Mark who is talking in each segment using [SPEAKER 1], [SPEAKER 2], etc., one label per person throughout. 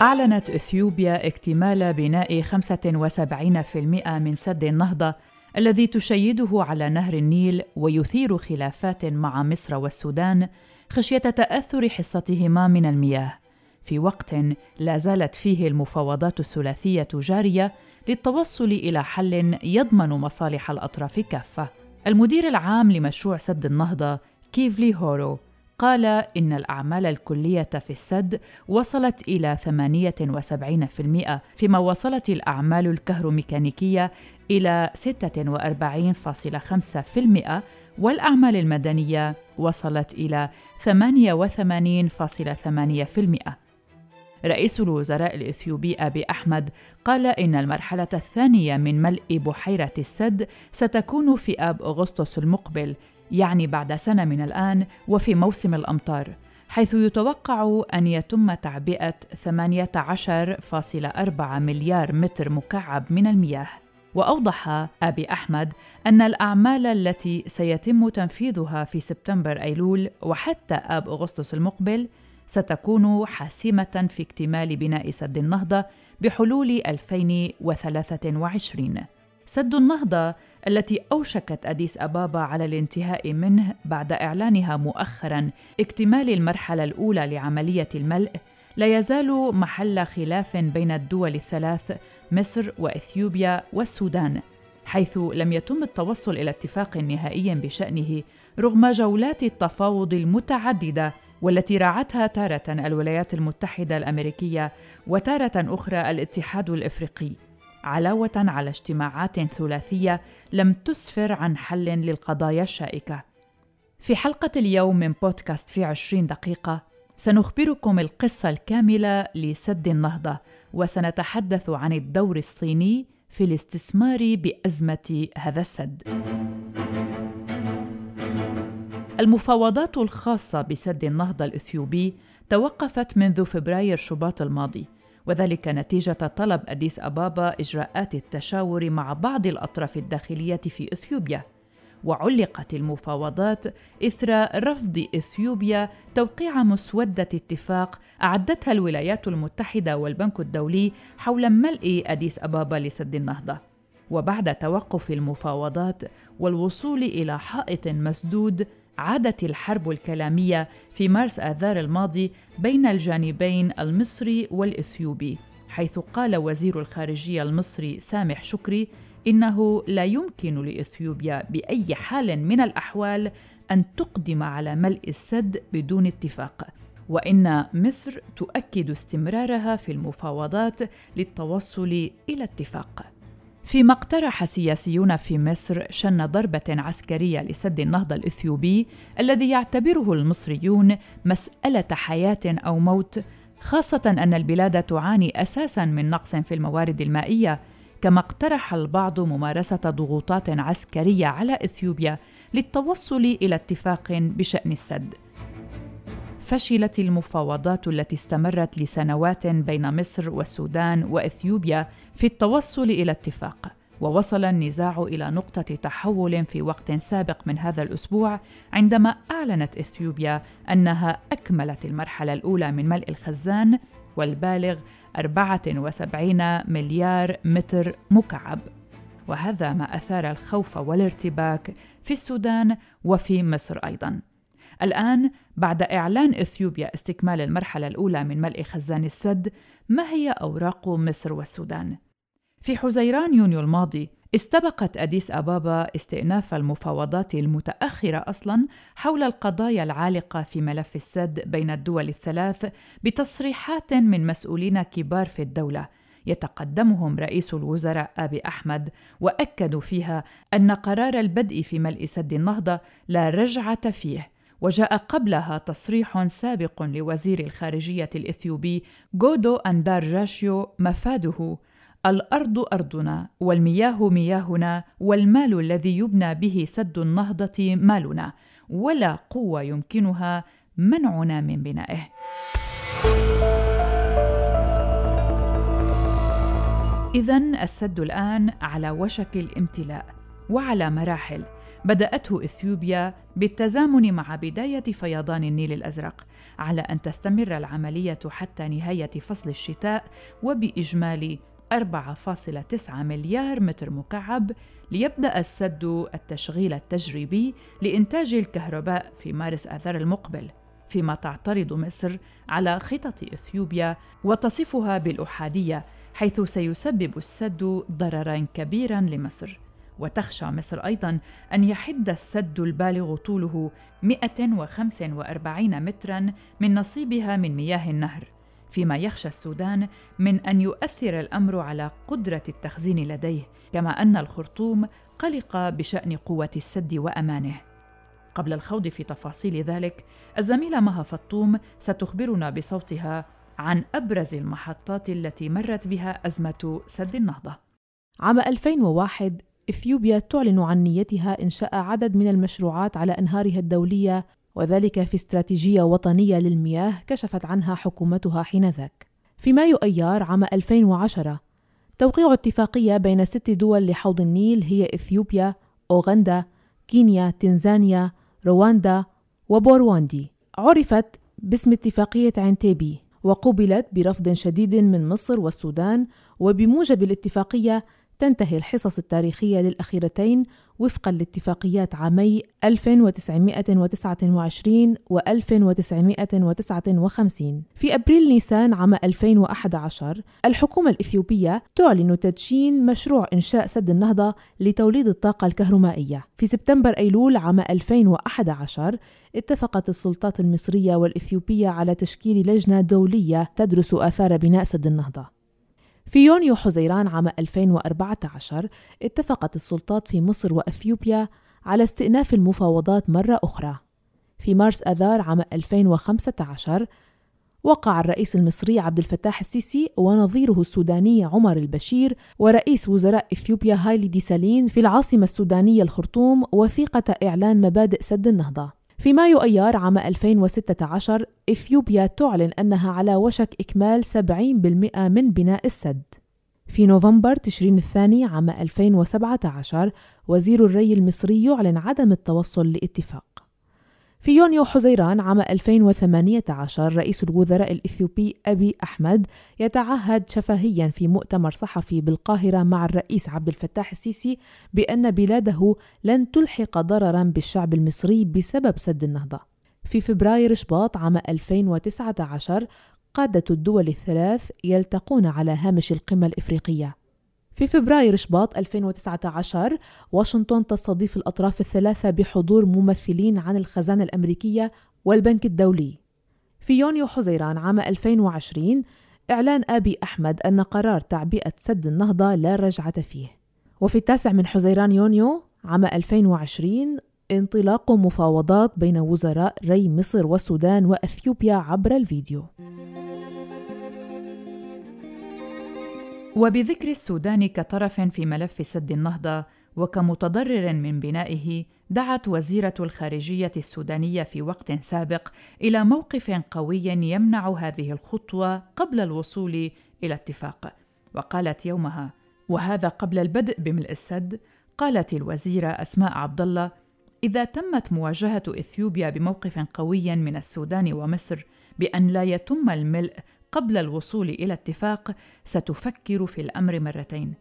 [SPEAKER 1] أعلنت إثيوبيا اكتمال بناء 75% من سد النهضة الذي تشيده على نهر النيل ويثير خلافات مع مصر والسودان خشية تأثر حصتهما من المياه في وقت لا زالت فيه المفاوضات الثلاثية جارية للتوصل إلى حل يضمن مصالح الأطراف كافة. المدير العام لمشروع سد النهضة كيفلي هورو قال إن الأعمال الكلية في السد وصلت إلى 78% فيما وصلت الأعمال الكهروميكانيكية إلى 46.5% والأعمال المدنية وصلت إلى 88.8%. رئيس الوزراء الإثيوبي أبي أحمد قال إن المرحلة الثانية من ملء بحيرة السد ستكون في آب أغسطس المقبل يعني بعد سنة من الآن وفي موسم الأمطار حيث يتوقع أن يتم تعبئة 18.4 مليار متر مكعب من المياه. وأوضح أبي أحمد أن الأعمال التي سيتم تنفيذها في سبتمبر أيلول وحتى آب أغسطس المقبل ستكون حاسمة في اكتمال بناء سد النهضة بحلول 2023 سد النهضة التي أوشكت أديس أبابا على الانتهاء منه بعد إعلانها مؤخرا اكتمال المرحلة الأولى لعملية الملء لا يزال محل خلاف بين الدول الثلاث مصر وإثيوبيا والسودان حيث لم يتم التوصل إلى اتفاق نهائي بشأنه رغم جولات التفاوض المتعددة والتي راعتها تارة الولايات المتحدة الأمريكية وتارة أخرى الاتحاد الإفريقي. علاوة على اجتماعات ثلاثية لم تسفر عن حل للقضايا الشائكة. في حلقة اليوم من بودكاست في عشرين دقيقة سنخبركم القصة الكاملة لسد النهضة وسنتحدث عن الدور الصيني في الاستثمار بأزمة هذا السد. المفاوضات الخاصة بسد النهضة الإثيوبي توقفت منذ فبراير شباط الماضي. وذلك نتيجة طلب أديس أبابا إجراءات التشاور مع بعض الأطراف الداخلية في إثيوبيا وعلقت المفاوضات إثر رفض إثيوبيا توقيع مسودة اتفاق أعدتها الولايات المتحدة والبنك الدولي حول ملء أديس أبابا لسد النهضة. وبعد توقف المفاوضات والوصول إلى حائط مسدود عادت الحرب الكلامية في مارس آذار الماضي بين الجانبين المصري والإثيوبي حيث قال وزير الخارجية المصري سامح شكري إنه لا يمكن لإثيوبيا بأي حال من الأحوال أن تقدم على ملء السد بدون اتفاق وإن مصر تؤكد استمرارها في المفاوضات للتوصل إلى اتفاق. فيما اقترح سياسيون في مصر شن ضربة عسكرية لسد النهضة الإثيوبي الذي يعتبره المصريون مسألة حياة أو موت خاصة أن البلاد تعاني أساسا من نقص في الموارد المائية كما اقترح البعض ممارسة ضغوطات عسكرية على إثيوبيا للتوصل إلى اتفاق بشأن السد. فشلت المفاوضات التي استمرت لسنوات بين مصر والسودان وإثيوبيا في التوصل إلى اتفاق ووصل النزاع إلى نقطة تحول في وقت سابق من هذا الأسبوع عندما أعلنت إثيوبيا أنها أكملت المرحلة الأولى من ملء الخزان والبالغ 74 مليار متر مكعب. وهذا ما أثار الخوف والارتباك في السودان وفي مصر أيضا. الآن بعد إعلان إثيوبيا استكمال المرحلة الأولى من ملء خزان السد ما هي أوراق مصر والسودان؟ في حزيران يونيو الماضي استبقت أديس أبابا استئناف المفاوضات المتأخرة أصلا حول القضايا العالقة في ملف السد بين الدول الثلاث بتصريحات من مسؤولين كبار في الدولة. يتقدمهم رئيس الوزراء أبي أحمد وأكدوا فيها أن قرار البدء في ملء سد النهضة لا رجعة فيه. وجاء قبلها تصريح سابق لوزير الخارجية الإثيوبي جيدو أندارجاشيو مفاده. الأرض ارضنا والمياه مياهنا والمال الذي يبنى به سد النهضة مالنا ولا قوة يمكنها منعنا من بنائه. اذا السد الآن على وشك الامتلاء وعلى مراحل. بدأته إثيوبيا بالتزامن مع بداية فيضان النيل الأزرق على أن تستمر العملية حتى نهاية فصل الشتاء وبإجمالي 4.9 مليار متر مكعب ليبدأ السد التشغيل التجريبي لإنتاج الكهرباء في مارس آذار المقبل فيما تعترض مصر على خطط إثيوبيا وتصفها بالأحادية حيث سيسبب السد ضررا كبيرا لمصر. وتخشى مصر أيضا أن يحد السد البالغ طوله 145 مترا من نصيبها من مياه النهر فيما يخشى السودان من أن يؤثر الأمر على قدرة التخزين لديه كما أن الخرطوم قلق بشأن قوة السد وأمانه. قبل الخوض في تفاصيل ذلك الزميلة مها فطوم ستخبرنا بصوتها عن أبرز المحطات التي مرت بها أزمة سد النهضة.
[SPEAKER 2] عام 2001 إثيوبيا تعلن عن نيتها إنشاء عدد من المشروعات على أنهارها الدولية وذلك في استراتيجية وطنية للمياه كشفت عنها حكومتها حينذاك. في مايو أيار عام 2010 توقيع اتفاقية بين ست دول لحوض النيل هي إثيوبيا، أوغندا، كينيا، تنزانيا، رواندا وبورواندي. عرفت باسم اتفاقية عنتيبي وقوبلت برفض شديد من مصر والسودان وبموجب الاتفاقية تنتهي الحصص التاريخية للأخيرتين وفقا لاتفاقيات عامي 1929 و 1959 في أبريل نيسان عام 2011 الحكومة الإثيوبية تعلن تدشين مشروع إنشاء سد النهضة لتوليد الطاقة الكهرومائية. في سبتمبر أيلول عام 2011 اتفقت السلطات المصرية والإثيوبية على تشكيل لجنة دولية تدرس آثار بناء سد النهضة. في يونيو حزيران عام 2014 اتفقت السلطات في مصر وأثيوبيا على استئناف المفاوضات مرة أخرى. في مارس آذار عام 2015 وقع الرئيس المصري عبد الفتاح السيسي ونظيره السوداني عمر البشير ورئيس وزراء إثيوبيا هايلي ديسالين في العاصمة السودانية الخرطوم وثيقة إعلان مبادئ سد النهضة في مايو أيار عام 2016 إثيوبيا تعلن أنها على وشك إكمال 70% من بناء السد. في نوفمبر تشرين الثاني عام 2017 وزير الري المصري يعلن عدم التوصل لاتفاق. في يونيو حزيران عام 2018 رئيس الوزراء الإثيوبي أبي أحمد يتعهد شفهيا في مؤتمر صحفي بالقاهرة مع الرئيس عبد الفتاح السيسي بأن بلاده لن تلحق ضررا بالشعب المصري بسبب سد النهضة. في فبراير شباط عام 2019 قادة الدول الثلاث يلتقون على هامش القمة الإفريقية. في فبراير شباط 2019 واشنطن تستضيف الأطراف الثلاثة بحضور ممثلين عن الخزانة الأمريكية والبنك الدولي. في يونيو حزيران عام 2020 إعلان آبي أحمد أن قرار تعبئة سد النهضة لا رجعة فيه. وفي التاسع من حزيران يونيو عام 2020 انطلاق مفاوضات بين وزراء ري مصر والسودان وأثيوبيا عبر الفيديو.
[SPEAKER 1] وبذكر السودان كطرف في ملف سد النهضة وكمتضرر من بنائه دعت وزيرة الخارجية السودانية في وقت سابق إلى موقف قوي يمنع هذه الخطوة قبل الوصول إلى اتفاق. وقالت يومها وهذا قبل البدء بملء السد؟ قالت الوزيرة أسماء عبد الله إذا تمت مواجهة إثيوبيا بموقف قوي من السودان ومصر بأن لا يتم الملء قبل الوصول إلى اتفاق ستفكر في الأمر مرتين.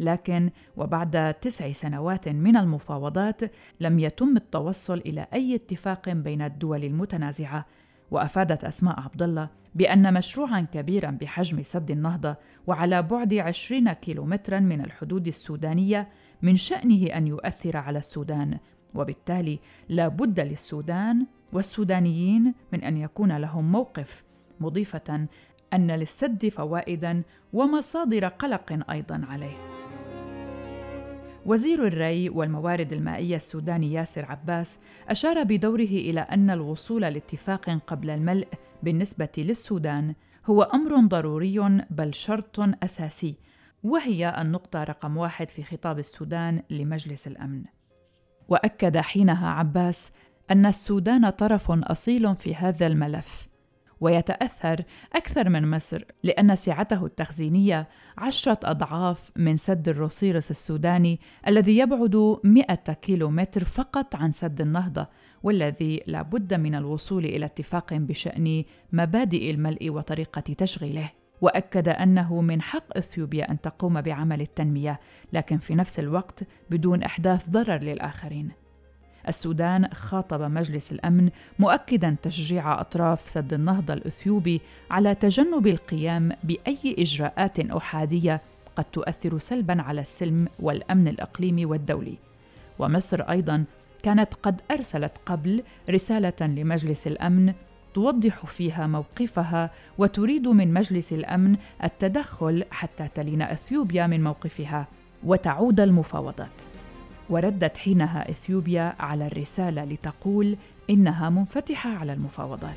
[SPEAKER 1] لكن وبعد تسع سنوات من المفاوضات لم يتم التوصل إلى أي اتفاق بين الدول المتنازعة. وأفادت أسماء عبد الله بأن مشروعا كبيرا بحجم سد النهضة وعلى بعد عشرين كيلومترا من الحدود السودانية من شأنه أن يؤثر على السودان. وبالتالي لا بد للسودان والسودانيين من أن يكون لهم موقف مضيفة أن للسد فوائدا ومصادر قلق أيضا عليه. وزير الري والموارد المائية السوداني ياسر عباس أشار بدوره إلى أن الوصول لاتفاق قبل الملء بالنسبة للسودان هو أمر ضروري بل شرط أساسي وهي النقطة رقم واحد في خطاب السودان لمجلس الأمن. وأكد حينها عباس أن السودان طرف أصيل في هذا الملف ويتأثر أكثر من مصر لأن سعته التخزينية عشرة أضعاف من سد الروسيرس السوداني الذي يبعد 100 كيلومتر فقط عن سد النهضة والذي لا بد من الوصول إلى اتفاق بشأن مبادئ الملء وطريقة تشغيله. وأكد أنه من حق إثيوبيا أن تقوم بعمل التنمية لكن في نفس الوقت بدون أحداث ضرر للآخرين. السودان خاطب مجلس الأمن مؤكدا تشجيع أطراف سد النهضة الأثيوبي على تجنب القيام بأي إجراءات أحادية قد تؤثر سلبا على السلم والأمن الإقليمي والدولي. ومصر أيضا كانت قد أرسلت قبل رسالة لمجلس الأمن توضح فيها موقفها وتريد من مجلس الأمن التدخل حتى تلين أثيوبيا من موقفها وتعود المفاوضات. وردت حينها إثيوبيا على الرسالة لتقول إنها منفتحة على المفاوضات.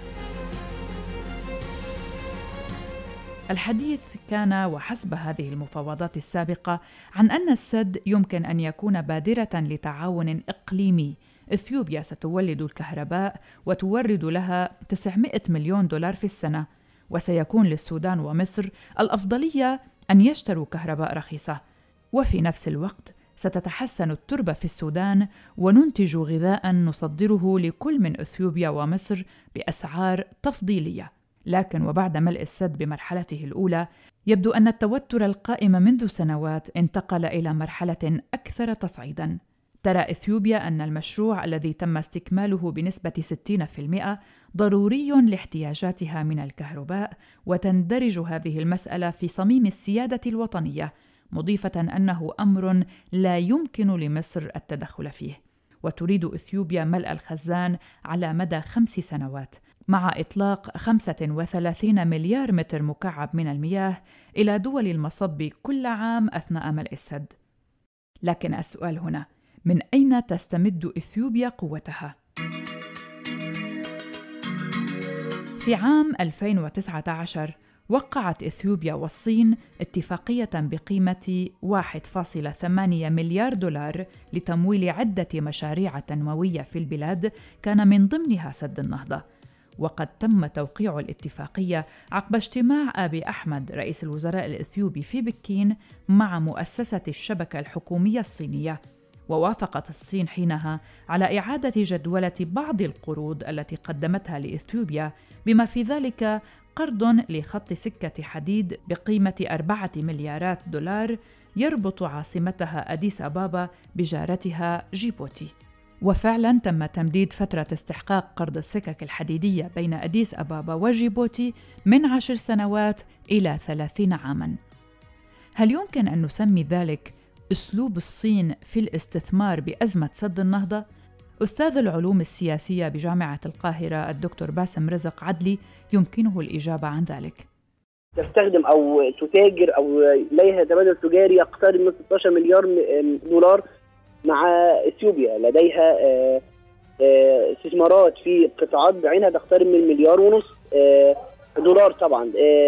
[SPEAKER 1] الحديث كان وحسب هذه المفاوضات السابقة عن أن السد يمكن أن يكون بادرة لتعاون إقليمي. إثيوبيا ستولد الكهرباء وتورد لها 900 مليون دولار في السنة وسيكون للسودان ومصر الأفضلية أن يشتروا كهرباء رخيصة. وفي نفس الوقت ستتحسن التربة في السودان وننتج غذاء نصدره لكل من إثيوبيا ومصر بأسعار تفضيلية. لكن وبعد ملء السد بمرحلته الأولى يبدو أن التوتر القائم منذ سنوات انتقل إلى مرحلة أكثر تصعيدا. ترى إثيوبيا أن المشروع الذي تم استكماله بنسبة 60% ضروري لاحتياجاتها من الكهرباء وتندرج هذه المسألة في صميم السيادة الوطنية مضيفة أنه أمر لا يمكن لمصر التدخل فيه. وتريد إثيوبيا ملء الخزان على مدى خمس سنوات. مع إطلاق 35 مليار متر مكعب من المياه إلى دول المصب كل عام أثناء ملء السد. لكن السؤال هنا من أين تستمد إثيوبيا قوتها؟ في عام 2019 وقعت إثيوبيا والصين اتفاقية بقيمة 1.8 مليار دولار لتمويل عدة مشاريع تنموية في البلاد كان من ضمنها سد النهضة. وقد تم توقيع الاتفاقية عقب اجتماع أبي أحمد رئيس الوزراء الإثيوبي في بكين مع مؤسسة الشبكة الحكومية الصينية. ووافقت الصين حينها على إعادة جدولة بعض القروض التي قدمتها لإثيوبيا بما في ذلك قرض لخط سكة حديد بقيمة أربعة مليارات دولار يربط عاصمتها أديس أبابا بجارتها جيبوتي. وفعلا تم تمديد فترة استحقاق قرض السكك الحديدية بين أديس أبابا وجيبوتي من عشر سنوات إلى ثلاثين عاما. هل يمكن أن نسمي ذلك أسلوب الصين في الاستثمار بأزمة سد النهضة؟ أستاذ العلوم السياسية بجامعة القاهرة الدكتور باسم رزق عدلي يمكنه الإجابة عن ذلك.
[SPEAKER 3] تستخدم أو تتاجر أو لديها تبادل تجاري يقترب من 16 مليار دولار مع إثيوبيا. لديها آه، آه، استثمارات في قطاعات بعينها تقترب من مليار ونص آه، دولار طبعا.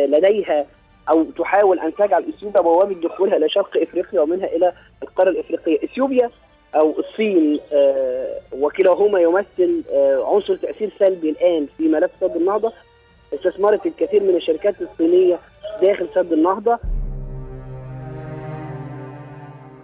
[SPEAKER 3] لديها أو تحاول أن تجعل إثيوبيا بوابة دخولها إلى شرق إفريقيا ومنها إلى القارة الإفريقية، إثيوبيا أو الصين آه وكلاهما يمثل آه عنصر تأثير سلبي الآن في ملف سد النهضة. استثمرت الكثير من الشركات الصينية داخل سد النهضة.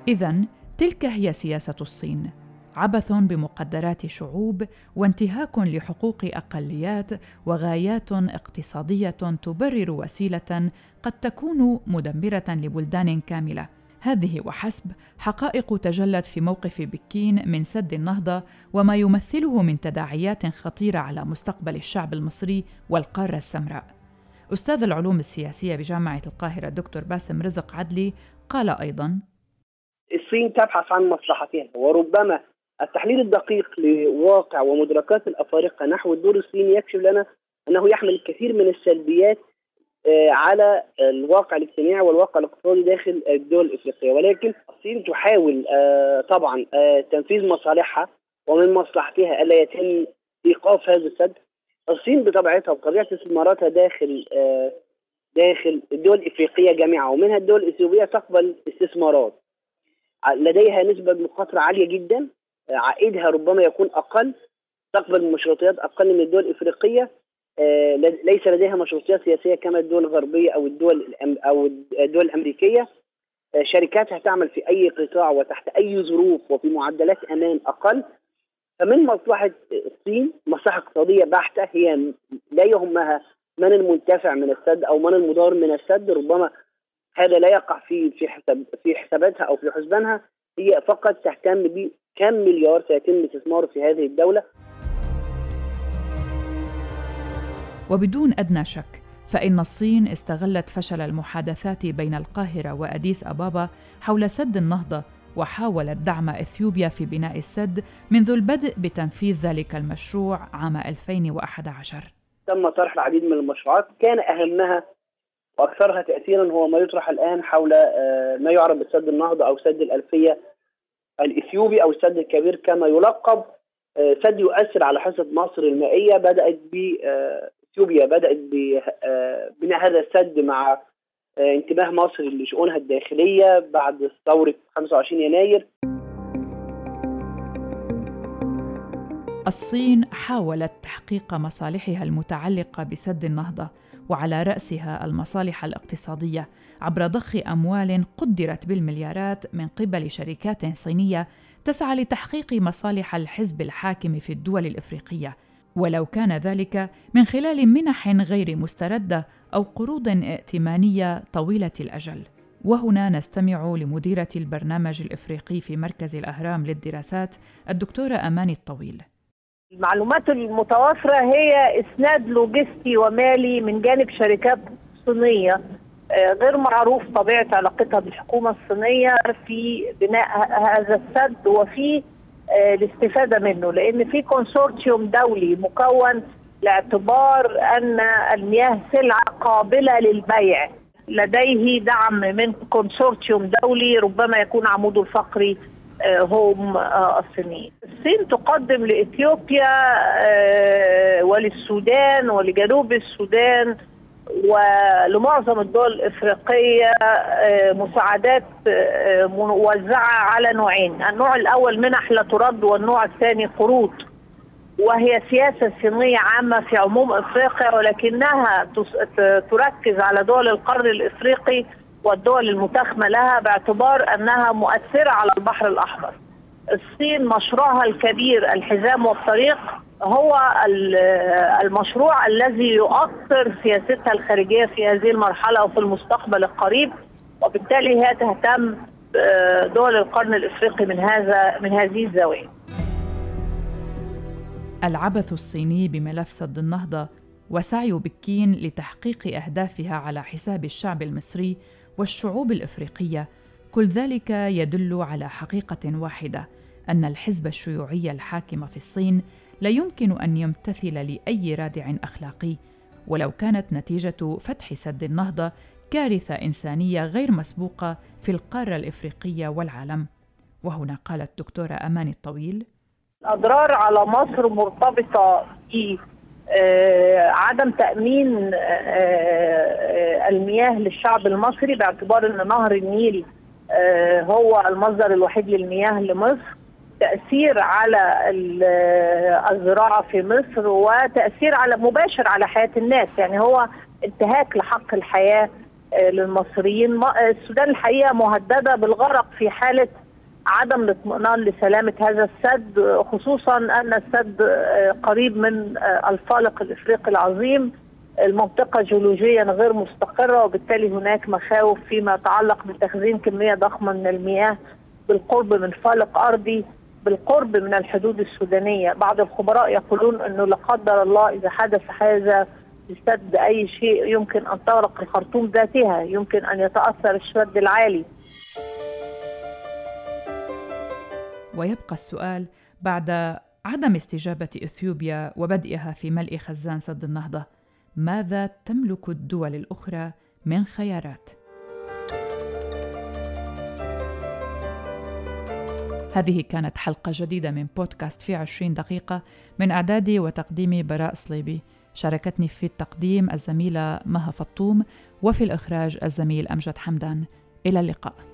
[SPEAKER 1] اذا تلك هي سياسة الصين. عبث بمقدرات شعوب وانتهاك لحقوق أقليات وغايات اقتصادية تبرر وسيلة قد تكون مدمرة لبلدان كاملة. هذه وحسب حقائق تجلت في موقف بكين من سد النهضة وما يمثله من تداعيات خطيرة على مستقبل الشعب المصري والقارة السمراء. أستاذ العلوم السياسية بجامعة القاهرة الدكتور باسم رزق عدلي قال أيضا
[SPEAKER 3] الصين تبحث عن مصلحتها وربما التحليل الدقيق لواقع ومدركات الأفارقة نحو الدور الصيني يكشف لنا أنه يحمل الكثير من السلبيات على الواقع الاجتماعي والواقع الاقتصادي داخل الدول الإفريقية. ولكن الصين تحاول آه، طبعا آه، تنفيذ مصالحها ومن مصلحتها ألا يتم إيقاف هذا السد. الصين بطبيعتها وطبيعه استثماراتها داخل داخل الدول الإفريقية جميعا ومنها الدول الإثيوبية تقبل استثمارات. لديها نسبة مخاطرة عالية جدا. عائدها ربما يكون أقل تقبل مشروطيات أقل من الدول الإفريقية. آه، ليس لديها مشروطية سياسية كما الدول الغربية أو الدول أو الدول الأمريكية. آه، شركاتها تعمل في أي قطاع وتحت أي ظروف وفي معدلات أمان أقل. فمن مصلحة الصين مصلحة اقتصادية بحتة هي لا يهمها من المنتفع من السد أو من المضار من السد. ربما هذا لا يقع في في حساب في حساباتها أو في حسبانها. هي فقط تهتم بكم مليار سيتم استثماره في هذه الدولة.
[SPEAKER 1] وبدون أدنى شك فإن الصين استغلت فشل المحادثات بين القاهرة وأديس أبابا حول سد النهضة وحاولت دعم إثيوبيا في بناء السد منذ البدء بتنفيذ ذلك المشروع عام 2011
[SPEAKER 3] تم طرح العديد من المشروعات. كان أهمها وأكثرها تاثيرا هو ما يطرح الآن حول آه، ما يعرف بسد النهضة أو سد الألفية الإثيوبي أو السد الكبير كما يلقب آه، سد يؤثر على حصة مصر المائية بدأت ب آه، إثيوبيا بدات ببناء هذا السد مع انتباه مصر لشؤونها الداخلية بعد ثورة 25 يناير.
[SPEAKER 1] الصين حاولت تحقيق مصالحها المتعلقة بسد النهضة وعلى رأسها المصالح الاقتصادية عبر ضخ أموال قدرت بالمليارات من قبل شركات صينية تسعى لتحقيق مصالح الحزب الحاكم في الدول الإفريقية. ولو كان ذلك من خلال منح غير مسترده أو قروض ائتمانية طويلة الأجل. وهنا نستمع لمديرة البرنامج الإفريقي في مركز الأهرام للدراسات الدكتورة أماني الطويل.
[SPEAKER 4] المعلومات المتوافرة هي إسناد لوجستي ومالي من جانب شركات صينية آه، غير معروف طبيعة علاقتها بالحكومة الصينية في بناء هذا السد وفي آه، الاستفادة منه لأن في كونسورتيوم دولي مكون لاعتبار أن المياه سلعة قابلة للبيع. لديه دعم من كونسورتيوم دولي ربما يكون عموده الفقري هم آه، الصينيين. الصين تقدم لإثيوبيا آه، وللسودان ولجنوب السودان ولمعظم الدول الإفريقية آه، مساعدات موزعة على نوعين، النوع الأول منح لا ترد والنوع الثاني قروض. وهي سياسة صينية عامة في عموم إفريقيا ولكنها تركز على دول القرن الإفريقي والدول المتاخمة لها باعتبار أنها مؤثرة على البحر الأحمر الصين مشروعها الكبير الحزام والطريق هو المشروع الذي يؤثر سياستها الخارجية في هذه المرحلة وفي المستقبل القريب وبالتالي هي تهتم دول القرن الإفريقي من هذا من هذه الزاوية.
[SPEAKER 1] العبث الصيني بملف سد النهضة وسعي بكين لتحقيق أهدافها على حساب الشعب المصري والشعوب الإفريقية كل ذلك يدل على حقيقة واحدة أن الحزب الشيوعي الحاكم في الصين لا يمكن أن يمتثل لأي رادع أخلاقي ولو كانت نتيجة فتح سد النهضة كارثة إنسانية غير مسبوقة في القارة الإفريقية والعالم. وهنا قالت الدكتوره أمان الطويل
[SPEAKER 4] الأضرار على مصر مرتبطة ب آه، عدم تأمين آه، آه، المياه للشعب المصري باعتبار إن نهر النيل هو المصدر الوحيد للمياه لمصر. تأثير على الزراعة في مصر وتأثير على مباشر على حياة الناس. يعني هو انتهاك لحق الحياة للمصريين. السودان الحقيقة مهددة بالغرق في حالة عدم الاطمئنان لسلامة هذا السد خصوصا أن السد آه، قريب من آه، الفالق الإفريقي العظيم. المنطقة جيولوجيا غير مستقرة وبالتالي هناك مخاوف فيما يتعلق بتخزين كمية ضخمة من المياه بالقرب من فالق أرضي. بالقرب من الحدود السودانية. بعض الخبراء يقولون أنه لا قدر الله إذا حدث هذا السد أي شيء يمكن أن تغرق الخرطوم ذاتها. يمكن أن يتأثر الشد العالي.
[SPEAKER 1] ويبقى السؤال بعد عدم استجابة إثيوبيا وبدئها في ملء خزان سد النهضة ماذا تملك الدول الأخرى من خيارات؟ هذه كانت حلقة جديدة من بودكاست في عشرين دقيقة من إعدادي وتقديمي براء صليبي. شاركتني في التقديم الزميلة مها فطوم وفي الإخراج الزميل أمجد حمدان. إلى اللقاء.